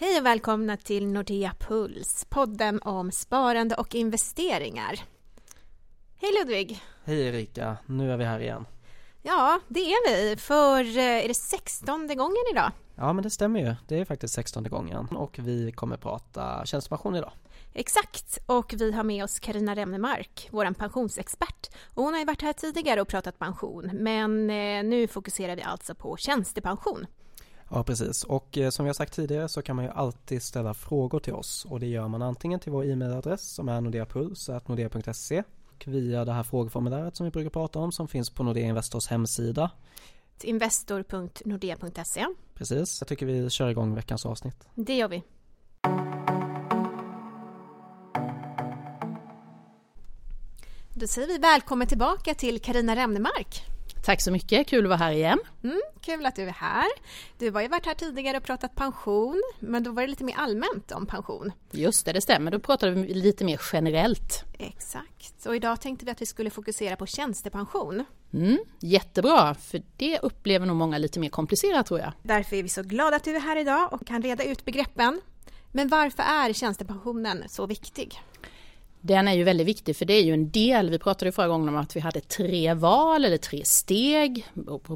Hej och välkomna till Nordea Puls, podden om sparande och investeringar. Hej Ludvig! Hej Erika, nu är vi här igen. Ja, det är vi, för eh, är det sextonde gången idag? Ja, men det stämmer ju. Det är faktiskt sextonde gången och vi kommer prata tjänstepension idag. Exakt, och vi har med oss Karina Remnemark, vår pensionsexpert. Och hon har ju varit här tidigare och pratat pension, men eh, nu fokuserar vi alltså på tjänstepension. Ja, precis. Och eh, som vi har sagt tidigare så kan man ju alltid ställa frågor till oss och det gör man antingen till vår e-mailadress som är nordeapuls.nordea.se och via det här frågeformuläret som vi brukar prata om som finns på Nordea Investors hemsida. Investor.nordea.se Precis. Jag tycker vi kör igång veckans avsnitt. Det gör vi. Då säger vi välkommen tillbaka till Karina Remnemark. Tack så mycket, kul att vara här igen. Mm, kul att du är här. Du har ju varit här tidigare och pratat pension, men då var det lite mer allmänt om pension. Just det, det stämmer. Då pratade vi lite mer generellt. Exakt, och idag tänkte vi att vi skulle fokusera på tjänstepension. Mm, jättebra, för det upplever nog många lite mer komplicerat tror jag. Därför är vi så glada att du är här idag och kan reda ut begreppen. Men varför är tjänstepensionen så viktig? Den är ju väldigt viktig för det är ju en del, vi pratade ju förra gången om att vi hade tre val eller tre steg,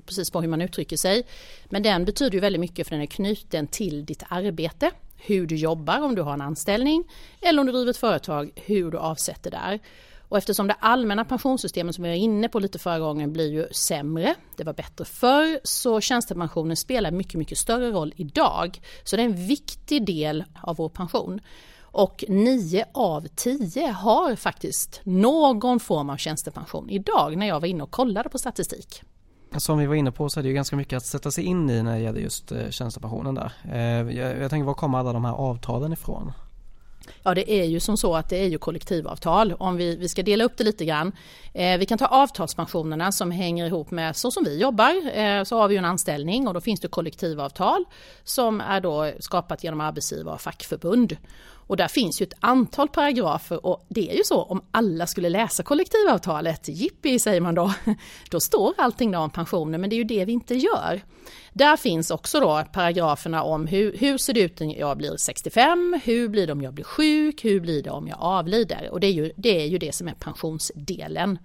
precis på hur man uttrycker sig. Men den betyder ju väldigt mycket för den är knuten till ditt arbete, hur du jobbar om du har en anställning eller om du driver ett företag, hur du avsätter där. Och eftersom det allmänna pensionssystemet som vi var inne på lite förra gången blir ju sämre, det var bättre förr, så tjänstepensionen spelar mycket, mycket större roll idag. Så det är en viktig del av vår pension. Och 9 av 10 har faktiskt någon form av tjänstepension idag när jag var inne och kollade på statistik. Som vi var inne på så är det ju ganska mycket att sätta sig in i när det gäller just eh, tjänstepensionen där. Eh, jag, jag tänker var kommer alla de här avtalen ifrån? Ja det är ju som så att det är ju kollektivavtal. Om vi, vi ska dela upp det lite grann. Eh, vi kan ta avtalspensionerna som hänger ihop med så som vi jobbar. Eh, så har vi ju en anställning och då finns det kollektivavtal som är då skapat genom arbetsgivare och fackförbund. Och där finns ju ett antal paragrafer och det är ju så om alla skulle läsa kollektivavtalet, jippi säger man då, då står allting då om pensioner men det är ju det vi inte gör. Där finns också då paragraferna om hur, hur ser det ut när jag blir 65, hur blir det om jag blir sjuk, hur blir det om jag avlider och det är ju det, är ju det som är pensionsdelen.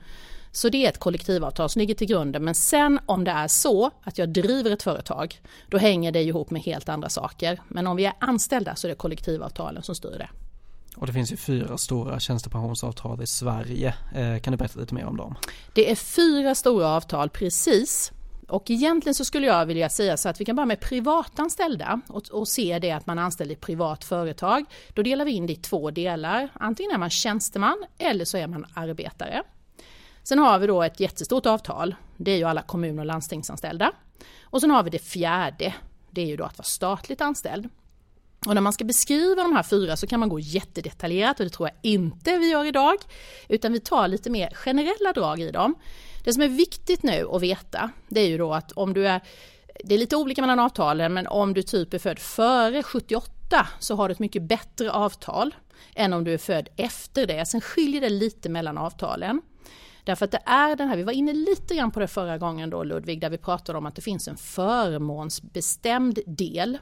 Så det är ett kollektivavtal som ligger till grunden. Men sen om det är så att jag driver ett företag, då hänger det ihop med helt andra saker. Men om vi är anställda så är det kollektivavtalen som styr det. Och det finns ju fyra stora tjänstepensionsavtal i Sverige. Eh, kan du berätta lite mer om dem? Det är fyra stora avtal precis. Och egentligen så skulle jag vilja säga så att vi kan börja med privatanställda och, och se det att man anställer i privat företag. Då delar vi in det i två delar. Antingen är man tjänsteman eller så är man arbetare. Sen har vi då ett jättestort avtal. Det är ju alla kommun och landstingsanställda. Och sen har vi det fjärde. Det är ju då att vara statligt anställd. Och när man ska beskriva de här fyra så kan man gå jättedetaljerat och det tror jag inte vi gör idag. Utan vi tar lite mer generella drag i dem. Det som är viktigt nu att veta det är ju då att om du är det är lite olika mellan avtalen men om du typ är född före 78 så har du ett mycket bättre avtal än om du är född efter det. Sen skiljer det lite mellan avtalen. Därför att det är den här, vi var inne lite grann på det förra gången då Ludvig, där vi pratade om att det finns en förmånsbestämd del.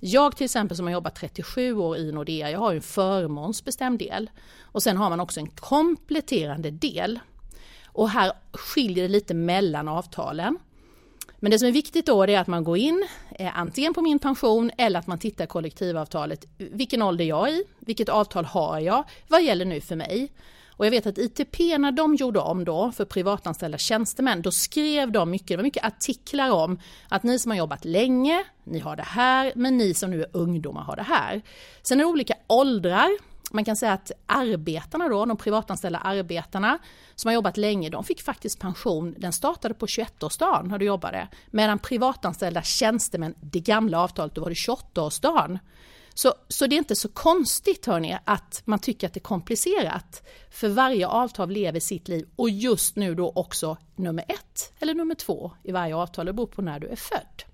Jag till exempel som har jobbat 37 år i Nordea, jag har en förmånsbestämd del. Och sen har man också en kompletterande del. Och här skiljer det lite mellan avtalen. Men det som är viktigt då är att man går in eh, antingen på min pension eller att man tittar kollektivavtalet. Vilken ålder jag är i? Vilket avtal har jag? Vad gäller nu för mig? Och jag vet att ITP när de gjorde om då för privatanställda tjänstemän, då skrev de mycket, det var mycket artiklar om att ni som har jobbat länge, ni har det här, men ni som nu är ungdomar har det här. Sen är det olika åldrar, man kan säga att arbetarna då, de privatanställda arbetarna som har jobbat länge, de fick faktiskt pension, den startade på 21-årsdagen när du jobbade, medan privatanställda tjänstemän, det gamla avtalet, då var det 28-årsdagen. Så, så det är inte så konstigt hörni att man tycker att det är komplicerat. För varje avtal lever sitt liv och just nu då också nummer ett eller nummer två i varje avtal. Det beror på när du är född.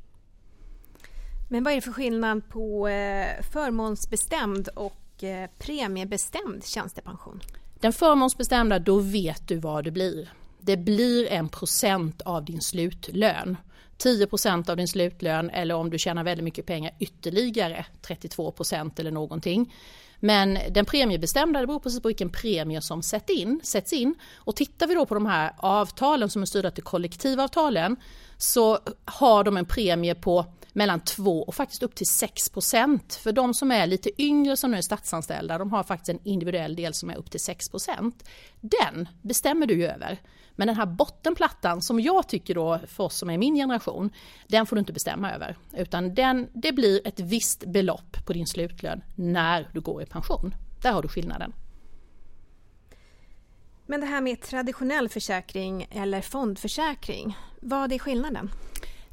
Men vad är det för skillnad på eh, förmånsbestämd och eh, premiebestämd tjänstepension? Den förmånsbestämda, då vet du vad det blir. Det blir en procent av din slutlön. 10% av din slutlön eller om du tjänar väldigt mycket pengar ytterligare 32% eller någonting. Men den premiebestämda det beror precis på vilken premie som sätt in, sätts in. Och tittar vi då på de här avtalen som är styrda till kollektivavtalen så har de en premie på mellan 2 och faktiskt upp till 6. För de som är lite yngre som nu är statsanställda, de har faktiskt en individuell del som är upp till 6. Den bestämmer du ju över. Men den här bottenplattan som jag tycker då för oss som är min generation, den får du inte bestämma över. Utan den, det blir ett visst belopp på din slutlön när du går i pension. Där har du skillnaden. Men det här med traditionell försäkring eller fondförsäkring, vad är skillnaden?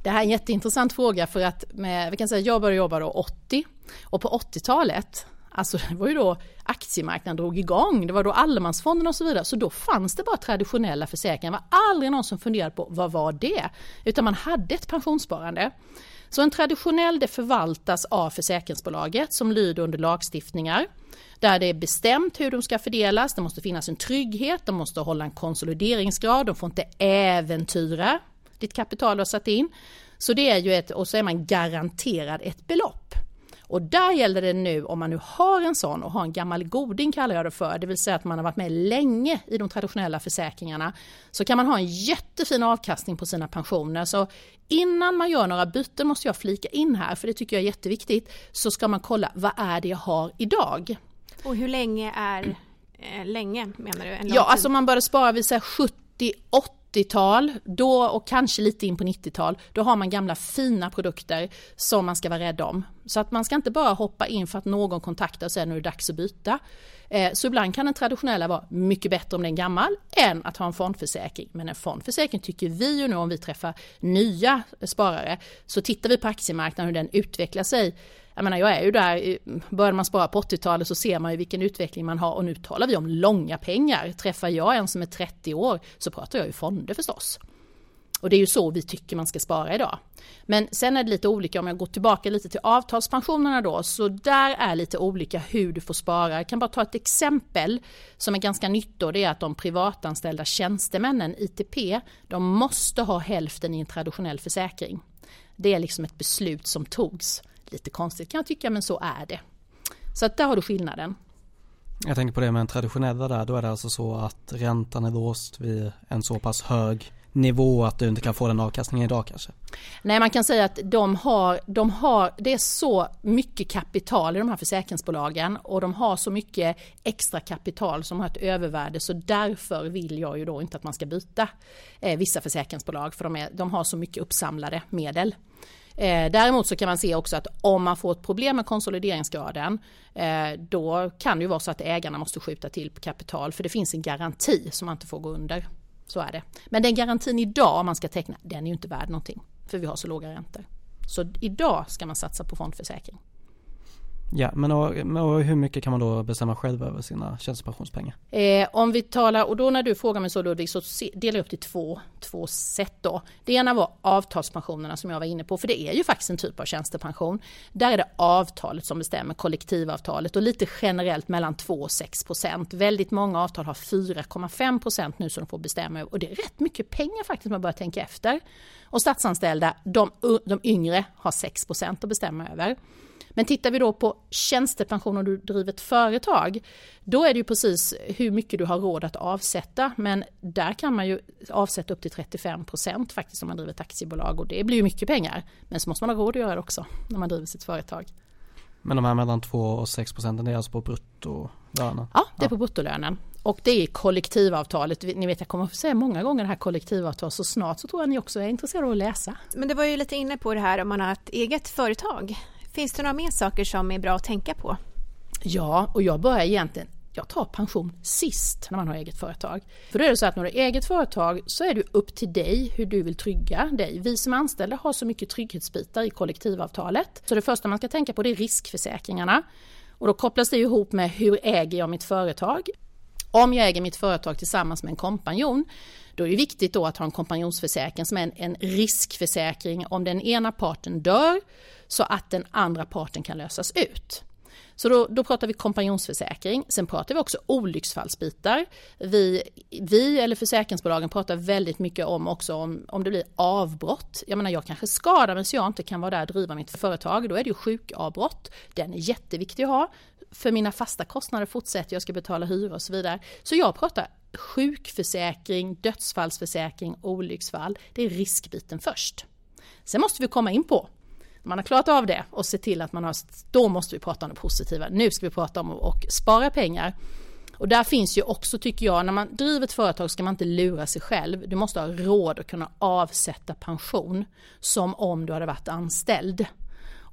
Det här är en jätteintressant fråga för att med, vi kan säga, jag började jobba då 80 och på 80-talet Alltså det var ju då aktiemarknaden drog igång, det var då allemansfonden och så vidare. Så då fanns det bara traditionella försäkringar. Det var aldrig någon som funderade på vad var det? Utan man hade ett pensionssparande. Så en traditionell det förvaltas av försäkringsbolaget som lyder under lagstiftningar. Där det är bestämt hur de ska fördelas, det måste finnas en trygghet, de måste hålla en konsolideringsgrad, de får inte äventyra ditt kapital du har satt in. Så det är ju ett, och så är man garanterad ett belopp. Och där gäller det nu, om man nu har en sån och har en gammal goding kallar jag det för, det vill säga att man har varit med länge i de traditionella försäkringarna, så kan man ha en jättefin avkastning på sina pensioner. Så innan man gör några byten måste jag flika in här, för det tycker jag är jätteviktigt, så ska man kolla vad är det jag har idag? Och hur länge är eh, länge menar du? ja, tid? alltså man börjar spara vid 70, 80 80-tal, då och kanske lite in på 90-tal, då har man gamla fina produkter som man ska vara rädd om. Så att man ska inte bara hoppa in för att någon kontaktar och säger nu är det dags att byta. Eh, så ibland kan den traditionella vara mycket bättre om den är gammal än att ha en fondförsäkring. Men en fondförsäkring tycker vi ju nu om vi träffar nya sparare så tittar vi på aktiemarknaden hur den utvecklar sig jag menar jag är ju där, började man spara på 80-talet så ser man ju vilken utveckling man har och nu talar vi om långa pengar. Träffar jag en som är 30 år så pratar jag ju fonder förstås. Och det är ju så vi tycker man ska spara idag. Men sen är det lite olika om jag går tillbaka lite till avtalspensionerna då, så där är lite olika hur du får spara. Jag kan bara ta ett exempel som är ganska nytt då, det är att de privatanställda tjänstemännen, ITP, de måste ha hälften i en traditionell försäkring. Det är liksom ett beslut som togs lite konstigt kan jag tycka, men så är det. Så att där har du skillnaden. Jag tänker på det med en traditionella där, då är det alltså så att räntan är låst vid en så pass hög nivå att du inte kan få den avkastningen idag kanske? Nej, man kan säga att de har, de har, det är så mycket kapital i de här försäkringsbolagen och de har så mycket extra kapital som har ett övervärde så därför vill jag ju då inte att man ska byta eh, vissa försäkringsbolag för de, är, de har så mycket uppsamlade medel. Eh, däremot så kan man se också att om man får ett problem med konsolideringsgraden eh, då kan det ju vara så att ägarna måste skjuta till kapital för det finns en garanti som man inte får gå under. Så är det. Men den garantin idag om man ska teckna, den är ju inte värd någonting för vi har så låga räntor. Så idag ska man satsa på fondförsäkring. Ja, men och, och, hur mycket kan man då bestämma själv över sina tjänstepensionspengar? Eh, om vi talar, och då när du frågar mig så Ludvig, så delar jag upp till två, två sätt då. Det ena var avtalspensionerna som jag var inne på, för det är ju faktiskt en typ av tjänstepension. Där är det avtalet som bestämmer, kollektivavtalet och lite generellt mellan 2 och 6 procent. Väldigt många avtal har 4,5 procent nu som de får bestämma över och det är rätt mycket pengar faktiskt om man börjar tänka efter. Och statsanställda, de, de yngre, har 6 procent att bestämma över. Men tittar vi då på tjänstepension om du driver ett företag, då är det ju precis hur mycket du har råd att avsätta. Men där kan man ju avsätta upp till 35 procent faktiskt om man driver ett aktiebolag och det blir ju mycket pengar. Men så måste man ha råd att göra det också när man driver sitt företag. Men de här mellan 2 och 6 procenten, det är alltså på bruttolönen? Ja, det är på bruttolönen. Och det är kollektivavtalet. Ni vet jag kommer att säga många gånger det här kollektivavtal så snart så tror jag ni också är intresserade av att läsa. Men det var ju lite inne på det här om man har ett eget företag. Finns det några mer saker som är bra att tänka på? Ja, och jag börjar egentligen jag tar pension sist när man har eget företag. För då är det så att när du har eget företag så är det upp till dig hur du vill trygga dig. Vi som anställda har så mycket trygghetsbitar i kollektivavtalet. Så det första man ska tänka på det är riskförsäkringarna. Och då kopplas det ihop med hur äger jag mitt företag? Om jag äger mitt företag tillsammans med en kompanjon då är det viktigt då att ha en kompanjonsförsäkring som är en, en riskförsäkring om den ena parten dör så att den andra parten kan lösas ut. Så då, då pratar vi kompanjonsförsäkring. Sen pratar vi också olycksfallsbitar. Vi, vi eller försäkringsbolagen pratar väldigt mycket om också om, om det blir avbrott. Jag menar jag kanske skadar mig så jag inte kan vara där och driva mitt företag. Då är det ju sjukavbrott. Den är jätteviktig att ha. För mina fasta kostnader fortsätter, jag ska betala hyra och så vidare. Så jag pratar sjukförsäkring, dödsfallsförsäkring, olycksfall. Det är riskbiten först. Sen måste vi komma in på man har klarat av det och se till att man har, då måste vi prata om det positiva. Nu ska vi prata om att spara pengar. Och där finns ju också, tycker jag, när man driver ett företag ska man inte lura sig själv. Du måste ha råd att kunna avsätta pension som om du hade varit anställd.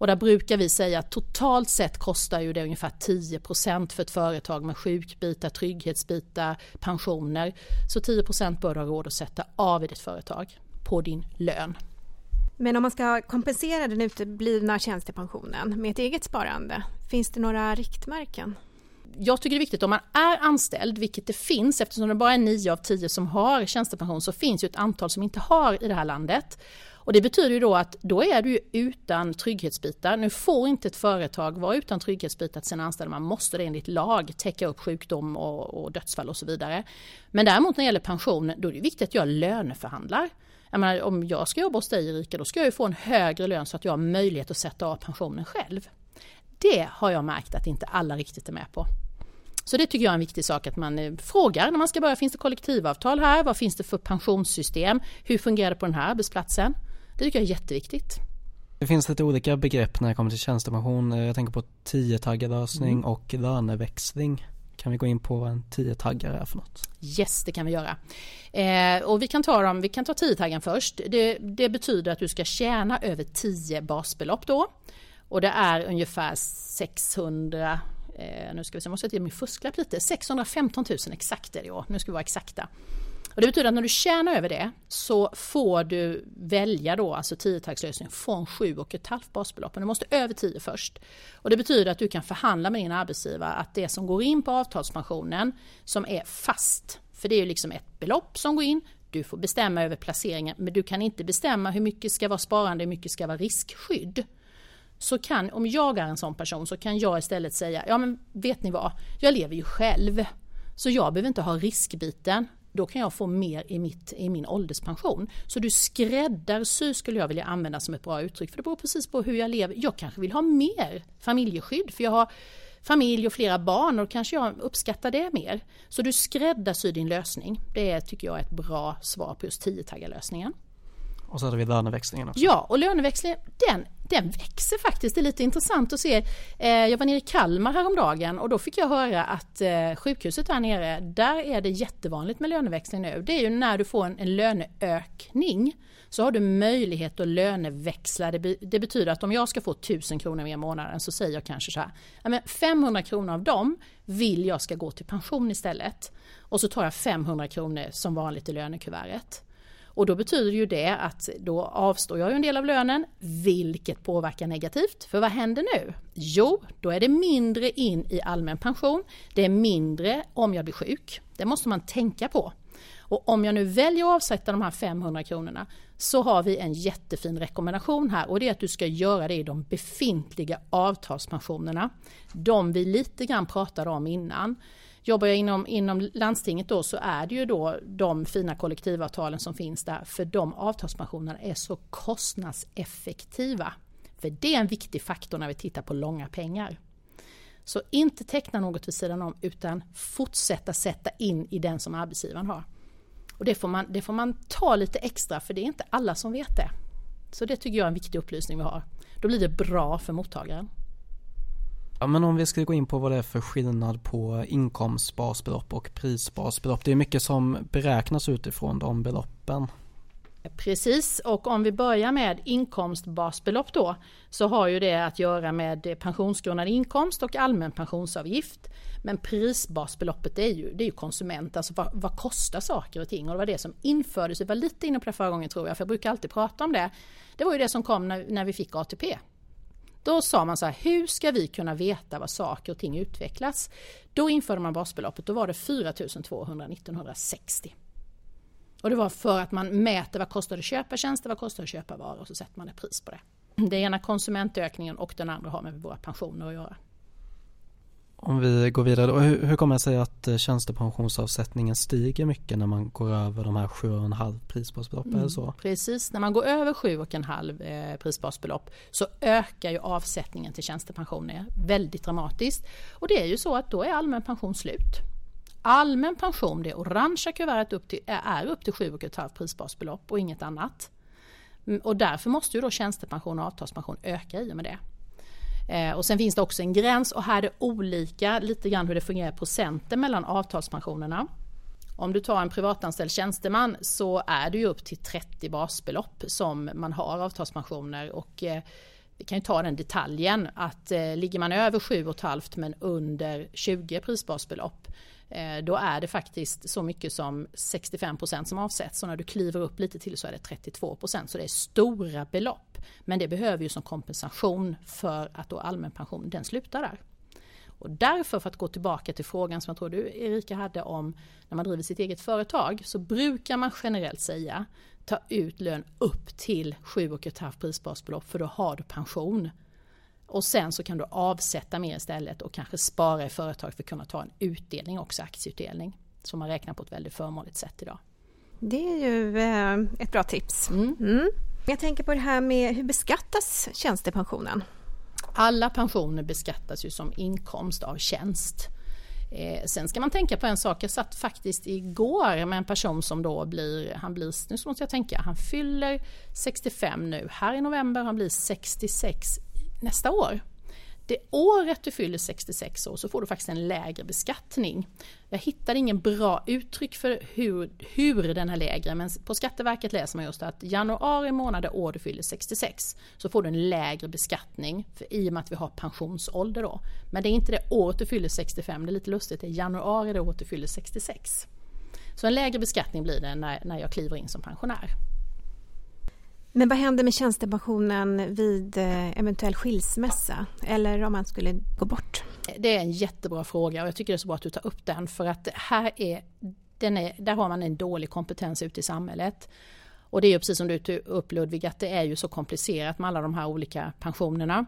Och där brukar vi säga att totalt sett kostar ju det ungefär 10% för ett företag med sjukbitar, trygghetsbitar, pensioner. Så 10 bör du ha råd att sätta av i ditt företag på din lön. Men om man ska kompensera den uteblivna tjänstepensionen med ett eget sparande, finns det några riktmärken? Jag tycker det är viktigt om man är anställd, vilket det finns eftersom det bara är 9 av 10 som har tjänstepension så finns ju ett antal som inte har i det här landet. Och det betyder ju då att då är du utan trygghetsbitar. Nu får inte ett företag vara utan trygghetsbitar till sina anställda. Man måste det enligt lag täcka upp sjukdom och, och dödsfall och så vidare. Men däremot när det gäller pension, då är det viktigt att jag löneförhandlar. Jag menar, om jag ska jobba hos dig Erika, då ska jag ju få en högre lön så att jag har möjlighet att sätta av pensionen själv. Det har jag märkt att inte alla riktigt är med på. Så det tycker jag är en viktig sak att man eh, frågar när man ska börja. Finns det kollektivavtal här? Vad finns det för pensionssystem? Hur fungerar det på den här arbetsplatsen? Det tycker jag är jätteviktigt. Det finns lite olika begrepp när det kommer till tjänstepension. Jag tänker på tiotaggad lösning mm. och löneväxling. Kan vi gå in på vad en 10-taggare är för något? Yes, det kan vi göra. Eh, och vi kan ta dem, vi kan ta 10-taggen först. Det, det, betyder att du ska tjäna över 10 basbelopp då. Och det är ungefär 600 eh, nu ska vi se, jag måste ge min fusklapp lite. 615 000 exakt är det i år. Nu ska vi vara exakta. Och det betyder att när du tjänar över det så får du välja då alltså 10-tagslösningen från 7,5 basbelopp. Men du måste över 10 först. Och det betyder att du kan förhandla med din arbetsgivare att det som går in på avtalspensionen som är fast, för det är ju liksom ett belopp som går in, du får bestämma över placeringen men du kan inte bestämma hur mycket ska vara sparande, hur mycket ska vara riskskydd så kan, om jag är en sån person så kan jag istället säga, ja men vet ni vad, jag lever ju själv. Så jag behöver inte ha riskbiten då kan jag få mer i, mitt, i min ålderspension. Så du skräddarsyr skulle jag vilja använda som ett bra uttryck för det beror precis på hur jag lever. Jag kanske vill ha mer familjeskydd för jag har familj och flera barn och då kanske jag uppskattar det mer. Så du skräddarsyr din lösning. Det tycker jag är ett bra svar på just 10-taggarlösningen. Och så hade vi löneväxlingen också. Ja, och löneväxlingen den, den växer faktiskt. Det är lite intressant att se. Eh, jag var nere i Kalmar häromdagen och då fick jag höra att eh, sjukhuset där nere, där är det jättevanligt med löneväxling nu. Det är ju när du får en, en löneökning så har du möjlighet att löneväxla. Det, det, betyder att om jag ska få 1000 kronor mer i månaden så säger jag kanske så här, 500 kronor av dem vill jag ska gå till pension istället. Och så tar jag 500 kronor som vanligt i lönekuvertet. Och då betyder ju det att då avstår jag en del av lönen, vilket påverkar negativt. För vad händer nu? Jo, då är det mindre in i allmän pension. Det är mindre om jag blir sjuk. Det måste man tänka på. Och om jag nu väljer att avsätta de här 500 kronorna så har vi en jättefin rekommendation här och det är att du ska göra det i de befintliga avtalspensionerna. De vi lite grann pratade om innan. Jobbar jag inom, inom landstinget då så är det ju då de fina kollektivavtalen som finns där för de avtalspensionerna är så kostnadseffektiva. För det är en viktig faktor när vi tittar på långa pengar. Så inte teckna något vid sidan om utan fortsätta sätta in i den som arbetsgivaren har. Och det får, man, det får man ta lite extra för det är inte alla som vet det. Så det tycker jag är en viktig upplysning vi har. Då blir det bra för mottagaren. Ja men om vi ska gå in på vad det är för skillnad på inkomstbasbelopp och prisbasbelopp. Det är mycket som beräknas utifrån de beloppen. Precis, och om vi börjar med inkomstbasbelopp då så har ju det att göra med pensionsgrundande inkomst och allmän pensionsavgift. Men prisbasbeloppet det är ju, det är ju konsument, alltså vad, vad, kostar saker och ting? Och det var det som infördes, vi var lite inne på det förra gången tror jag, för jag brukar alltid prata om det. Det var ju det som kom när, när vi fick ATP. Då sa man så här, hur ska vi kunna veta vad saker och ting utvecklas? Då införde man basbeloppet, då var det 4 200 1960. Och det var för att man mäter vad kostar det att köpa tjänster, vad kostar det att köpa varor och så sätter man ett pris på det. Det ena konsumentökningen och den andra har med våra pensioner att göra. Om vi går vidare då, hur, hur kommer det sig att eh, tjänstepensionsavsättningen stiger mycket när man går över de här 7,5 prisbasbelopp? Mm, så? Precis, när man går över 7,5 eh, prisbasbelopp så ökar ju avsättningen till tjänstepensioner väldigt dramatiskt. Och det är ju så att då är allmän pension slut. Allmän pension, det orangea kuvertet upp till, är upp till 7,5 prisbasbelopp och inget annat. Mm, och därför måste ju då tjänstepension och avtalspension öka i och med det. Eh, och sen finns det också en gräns och här är det olika lite grann hur det fungerar procenten mellan avtalspensionerna. Om du tar en privatanställd tjänsteman så är det ju upp till 30 basbelopp som man har avtalspensioner och eh, vi kan ju ta den detaljen att eh, ligger man över 7,5 men under 20 prisbasbelopp Eh, då är det faktiskt så mycket som 65% som avsätts Så när du kliver upp lite till så är det 32% så det är stora belopp. Men det behöver ju som kompensation för att då allmän pension den slutar där. Och därför, för att gå tillbaka till frågan som jag tror du Erika hade om när man driver sitt eget företag, så brukar man generellt säga ta ut lön upp till 7,5 prisbasbelopp för då har du pension. Och sen så kan du avsätta mer istället och kanske spara i företag för att kunna ta en utdelning också, aktieutdelning. Som man räknar på ett väldigt förmånligt sätt idag. Det är ju eh, ett bra tips. Mm. Mm. Jag tänker på det här med hur beskattas tjänstepensionen? Alla pensioner beskattas ju som inkomst av tjänst. Eh, sen ska man tänka på en sak, jag satt faktiskt igår med en person som då blir, han blir, nu måste jag tänka, han fyller 65 nu, här i november, han blir 66 nästa år. Det året du fyller 66 år så får du faktiskt en lägre beskattning. Jag hittade ingen bra uttryck för hur, hur den är lägre men på Skatteverket läser man just att januari månad det år du fyller 66 så får du en lägre beskattning för, i och med att vi har pensionsålder då. Men det är inte det året du fyller 65, det är lite lustigt, det är januari det året du fyller 66. Så en lägre beskattning blir det när, när jag kliver in som pensionär. Men vad händer med tjänstepensionen vid eh, eventuell skilsmässa eller om man skulle gå bort? Det är en jättebra fråga och jag tycker det är så bra att du tar upp den för att här är, den är, där har man en dålig kompetens ute i samhället. Och det är ju precis som du tog upp Ludvig att det är ju så komplicerat med alla de här olika pensionerna.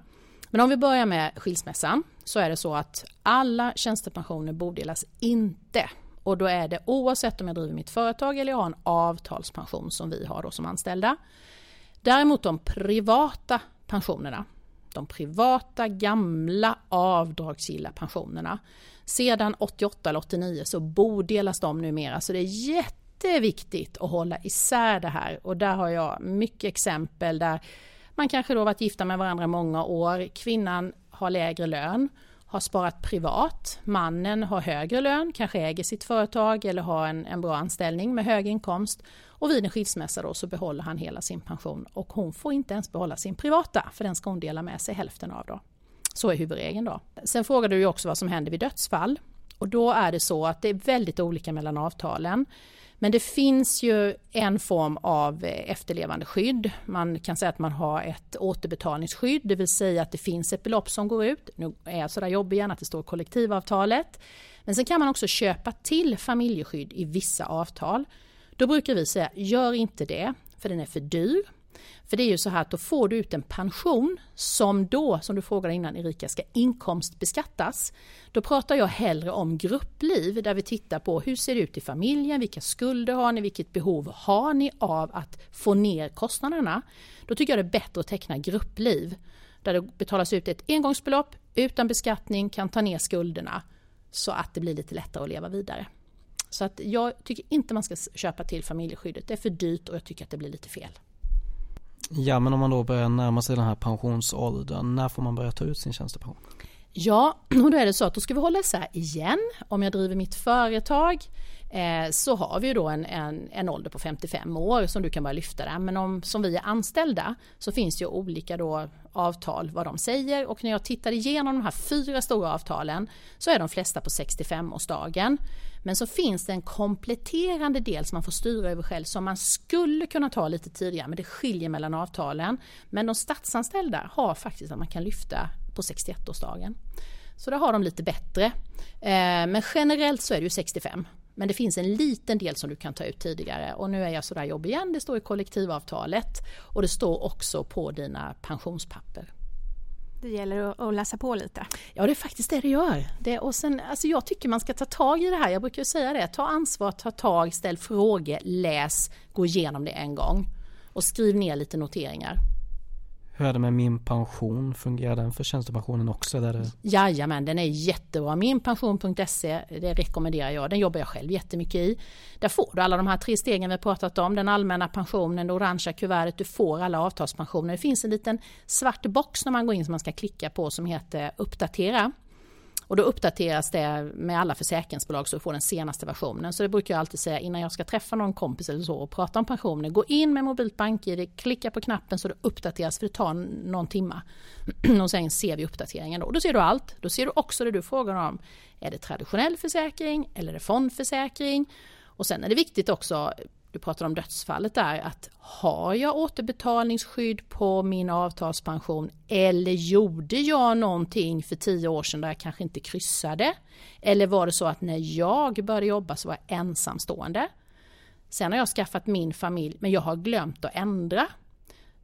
Men om vi börjar med skilsmässan så är det så att alla tjänstepensioner bodelas inte. Och då är det oavsett om jag driver mitt företag eller jag har en avtalspension som vi har då som anställda. Däremot de privata pensionerna, de privata gamla avdragsgilla pensionerna. Sedan 88 eller 89 så bodelas de numera så det är jätteviktigt att hålla isär det här och där har jag mycket exempel där man kanske då varit gifta med varandra många år, kvinnan har lägre lön, har sparat privat, mannen har högre lön, kanske äger sitt företag eller har en, en bra anställning med hög inkomst och vid en skilsmässa då så behåller han hela sin pension och hon får inte ens behålla sin privata för den ska hon dela med sig hälften av då. Så är huvudregeln då. Sen frågade du också vad som händer vid dödsfall och då är det så att det är väldigt olika mellan avtalen. Men det finns ju en form av eh, efterlevandeskydd. Man kan säga att man har ett återbetalningsskydd, det vill säga att det finns ett belopp som går ut. Nu är jag sådär jobbig igen att det står kollektivavtalet. Men sen kan man också köpa till familjeskydd i vissa avtal. Då brukar vi säga, gör inte det, för den är för dyr. För det är ju så här att då får du ut en pension som då, som du frågade innan Erika, ska inkomstbeskattas. Då pratar jag hellre om gruppliv där vi tittar på hur ser det ut i familjen, vilka skulder har ni, vilket behov har ni av att få ner kostnaderna. Då tycker jag det är bättre att teckna gruppliv där det betalas ut ett engångsbelopp utan beskattning, kan ta ner skulderna så att det blir lite lättare att leva vidare. Så att jag tycker inte man ska köpa till familjeskyddet. Det är för dyrt och jag tycker att det blir lite fel. Ja men om man då börjar närma sig den här pensionsåldern, när får man börja ta ut sin tjänstepension? Ja, och då är det så att då ska vi hålla isär igen. Om jag driver mitt företag eh, så har vi då en, en, en ålder på 55 år som du kan börja lyfta där. Men om, som vi är anställda så finns det ju olika då avtal vad de säger och när jag tittar igenom de här fyra stora avtalen så är de flesta på 65-årsdagen. Men så finns det en kompletterande del som man får styra över själv som man skulle kunna ta lite tidigare men det skiljer mellan avtalen. Men de statsanställda har faktiskt att man kan lyfta på 61-årsdagen. Så där har de lite bättre. Eh, men generellt så är det ju 65. Men det finns en liten del som du kan ta ut tidigare och nu är jag sådär jobbig igen. Det står i kollektivavtalet och det står också på dina pensionspapper. Det gäller att, läsa på lite. Ja, det är faktiskt det det gör. Det, och sen, alltså jag tycker man ska ta tag i det här. Jag brukar säga det. Ta ansvar, ta tag, ställ frågor, läs, gå igenom det en gång. Och skriv ner lite noteringar. Hur är det med min pension? Fungerar den för tjänstepensionen också? Där det... Jajamän, den är jättebra. Minpension.se, det rekommenderar jag. Den jobbar jag själv jättemycket i. Där får du alla de här tre stegen vi pratat om. Den allmänna pensionen, det orangea kuvertet, du får alla avtalspensioner. Det finns en liten svart box när man går in som man ska klicka på som heter uppdatera. Och då uppdateras det med alla försäkringsbolag så du får den senaste versionen. Så det brukar jag alltid säga innan jag ska träffa någon kompis eller så och prata om pensioner. Gå in med mobilt BankID, klicka på knappen så det uppdateras för det tar någon timma. och sen ser vi uppdateringen då. Då ser du allt. Då ser du också det du frågar om. Är det traditionell försäkring eller är det fondförsäkring? Och sen är det viktigt också du pratade om dödsfallet där, att har jag återbetalningsskydd på min avtalspension eller gjorde jag någonting för tio år sedan där jag kanske inte kryssade? Eller var det så att när jag började jobba så var jag ensamstående? Sen har jag skaffat min familj men jag har glömt att ändra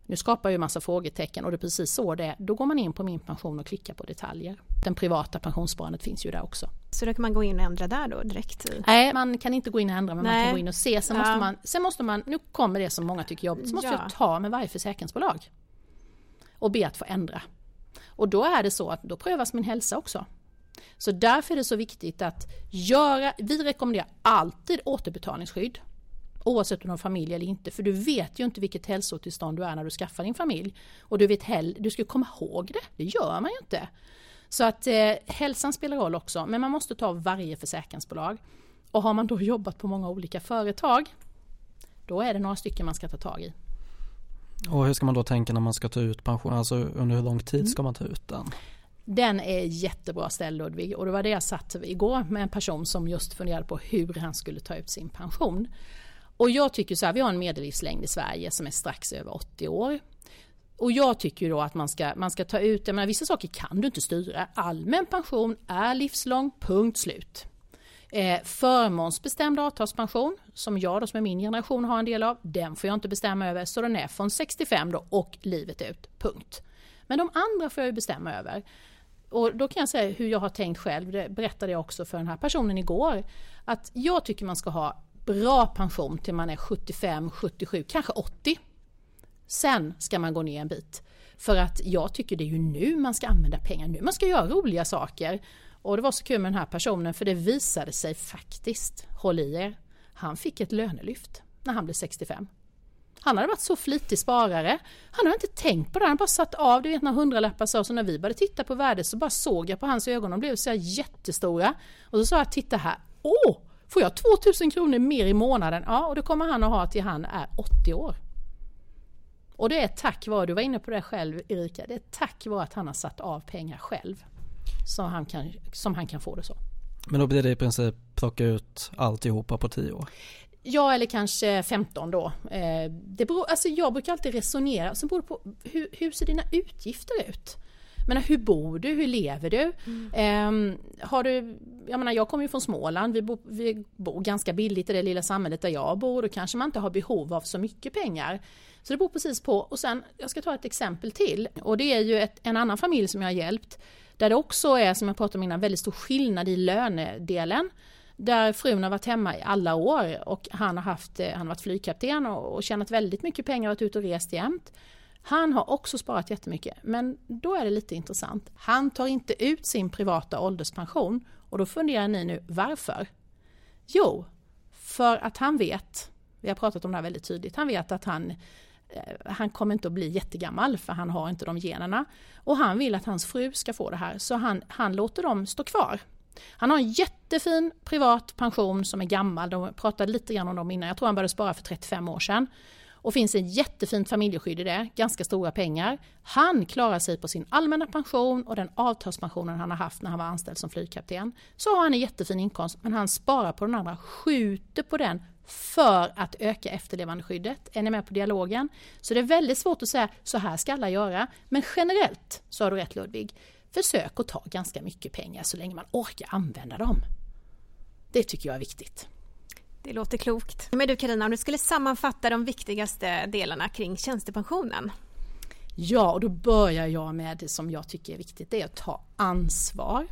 nu skapar ju massa frågetecken och det är precis så det är. Då går man in på min pension och klickar på detaljer. Den privata pensionssparandet finns ju där också. Så då kan man gå in och ändra där då direkt? Nej, man kan inte gå in och ändra men Nej. man kan gå in och se. Sen, ja. måste man, sen måste man, nu kommer det som många tycker är jobbigt, så måste ja. jag ta med varje försäkringsbolag och be att få ändra. Och då är det så att då prövas min hälsa också. Så därför är det så viktigt att göra, vi rekommenderar alltid återbetalningsskydd oavsett om du har familj eller inte. För du vet ju inte vilket hälsotillstånd du är när du skaffar din familj. Och du vet heller, du ska komma ihåg det, det gör man ju inte. Så att eh, hälsan spelar roll också, men man måste ta varje försäkringsbolag. Och har man då jobbat på många olika företag, då är det några stycken man ska ta tag i. Och hur ska man då tänka när man ska ta ut pension? Alltså under hur lång tid mm. ska man ta ut den? Den är jättebra ställd Ludvig och det var det jag satt igår med en person som just funderade på hur han skulle ta ut sin pension. Och jag tycker så här, vi har en medellivslängd i Sverige som är strax över 80 år. Och jag tycker då att man ska, man ska ta ut, jag menar, vissa saker kan du inte styra. Allmän pension är livslång, punkt slut. Eh, förmånsbestämd avtalspension, som jag då som är min generation har en del av, den får jag inte bestämma över, så den är från 65 då och livet ut, punkt. Men de andra får jag ju bestämma över. Och då kan jag säga hur jag har tänkt själv, det berättade jag också för den här personen igår, att jag tycker man ska ha bra pension till man är 75, 77, kanske 80. Sen ska man gå ner en bit. För att jag tycker det är ju nu man ska använda pengar, nu man ska göra roliga saker. Och det var så kul med den här personen för det visade sig faktiskt, håll i er, han fick ett lönelyft när han blev 65. Han hade varit så flitig sparare. Han hade inte tänkt på det, han bara satt av, du vet när hundralappar sa så när vi började titta på värdet så bara såg jag på hans ögon, de blev så jättestora. Och så sa jag, titta här, åh! Får jag 2000 kronor mer i månaden? Ja, och det kommer han att ha till han är 80 år. Och det är tack vare, du var inne på det själv Erika, det är tack vare att han har satt av pengar själv som han kan, som han kan få det så. Men då blir det i princip plocka ut alltihopa på 10 år? Ja, eller kanske 15 då. Eh, det beror, alltså jag brukar alltid resonera, så beror det på hur, hur ser dina utgifter ut? Men hur bor du? Hur lever du? Mm. Um, har du jag, menar, jag kommer ju från Småland, vi bor, vi bor ganska billigt i det lilla samhället där jag bor. Då kanske man inte har behov av så mycket pengar. Så det beror precis på. Och sen, jag ska ta ett exempel till. Och det är ju ett, en annan familj som jag har hjälpt. Där det också är, som jag pratade om innan, väldigt stor skillnad i lönedelen. Där frun har varit hemma i alla år och han har, haft, han har varit flygkapten och, och tjänat väldigt mycket pengar och varit ute och rest jämt. Han har också sparat jättemycket, men då är det lite intressant. Han tar inte ut sin privata ålderspension och då funderar ni nu varför? Jo, för att han vet, vi har pratat om det här väldigt tydligt, han vet att han eh, han kommer inte att bli jättegammal för han har inte de generna. Och han vill att hans fru ska få det här så han, han låter dem stå kvar. Han har en jättefin privat pension som är gammal, de pratade lite grann om dem innan, jag tror han började spara för 35 år sedan och finns ett jättefint familjeskydd i det, ganska stora pengar. Han klarar sig på sin allmänna pension och den avtalspensionen han har haft när han var anställd som flygkapten. Så har han en jättefin inkomst men han sparar på den andra, skjuter på den för att öka efterlevandeskyddet. Är ni med på dialogen? Så det är väldigt svårt att säga så här ska alla göra. Men generellt så har du rätt Ludvig. Försök att ta ganska mycket pengar så länge man orkar använda dem. Det tycker jag är viktigt. Det låter klokt. Men du Karina, om du skulle sammanfatta de viktigaste delarna kring tjänstepensionen? Ja, och då börjar jag med det som jag tycker är viktigt, det är att ta ansvar.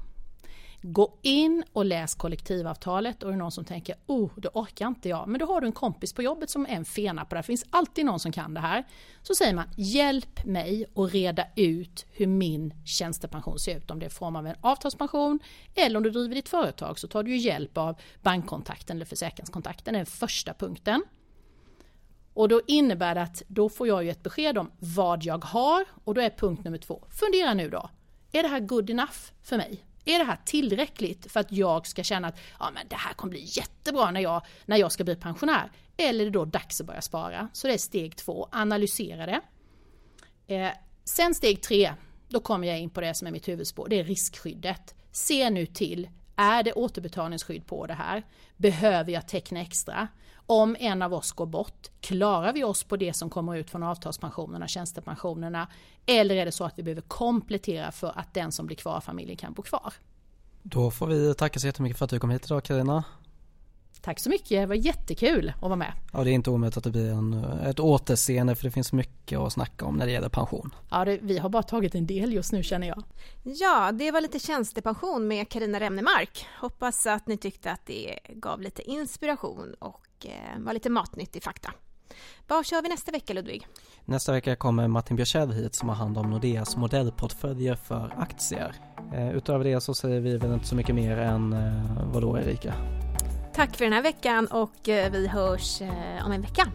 Gå in och läs kollektivavtalet och är det någon som tänker oh, det orkar inte jag. Men då har du en kompis på jobbet som är en fena på det här. Det finns alltid någon som kan det här. Så säger man hjälp mig att reda ut hur min tjänstepension ser ut. Om det är i form av en avtalspension eller om du driver ditt företag så tar du hjälp av bankkontakten eller försäkringskontakten. Det är den första punkten. Och då innebär det att då får jag ju ett besked om vad jag har och då är punkt nummer två. Fundera nu då. Är det här good enough för mig? Är det här tillräckligt för att jag ska känna att ja, men det här kommer bli jättebra när jag, när jag ska bli pensionär? Eller är det då dags att börja spara? Så det är steg två, analysera det. Eh, sen steg tre, då kommer jag in på det som är mitt huvudspår, det är riskskyddet. Se nu till, är det återbetalningsskydd på det här? Behöver jag teckna extra? Om en av oss går bort, klarar vi oss på det som kommer ut från avtalspensionerna, tjänstepensionerna? Eller är det så att vi behöver komplettera för att den som blir kvar i familjen kan bo kvar? Då får vi tacka så jättemycket för att du kom hit idag Karina. Tack så mycket, det var jättekul att vara med. Ja, det är inte omöjligt att det blir en, ett återseende för det finns mycket att snacka om när det gäller pension. Ja, det, vi har bara tagit en del just nu känner jag. Ja, det var lite tjänstepension med Karina Remnemark. Hoppas att ni tyckte att det gav lite inspiration och eh, var lite matnyttig fakta. Vad kör vi nästa vecka Ludvig? Nästa vecka kommer Martin Björkell hit som har hand om Nordeas modellportföljer för aktier. Eh, utöver det så säger vi väl inte så mycket mer än eh, vadå Erika? Tack för den här veckan och vi hörs om en vecka.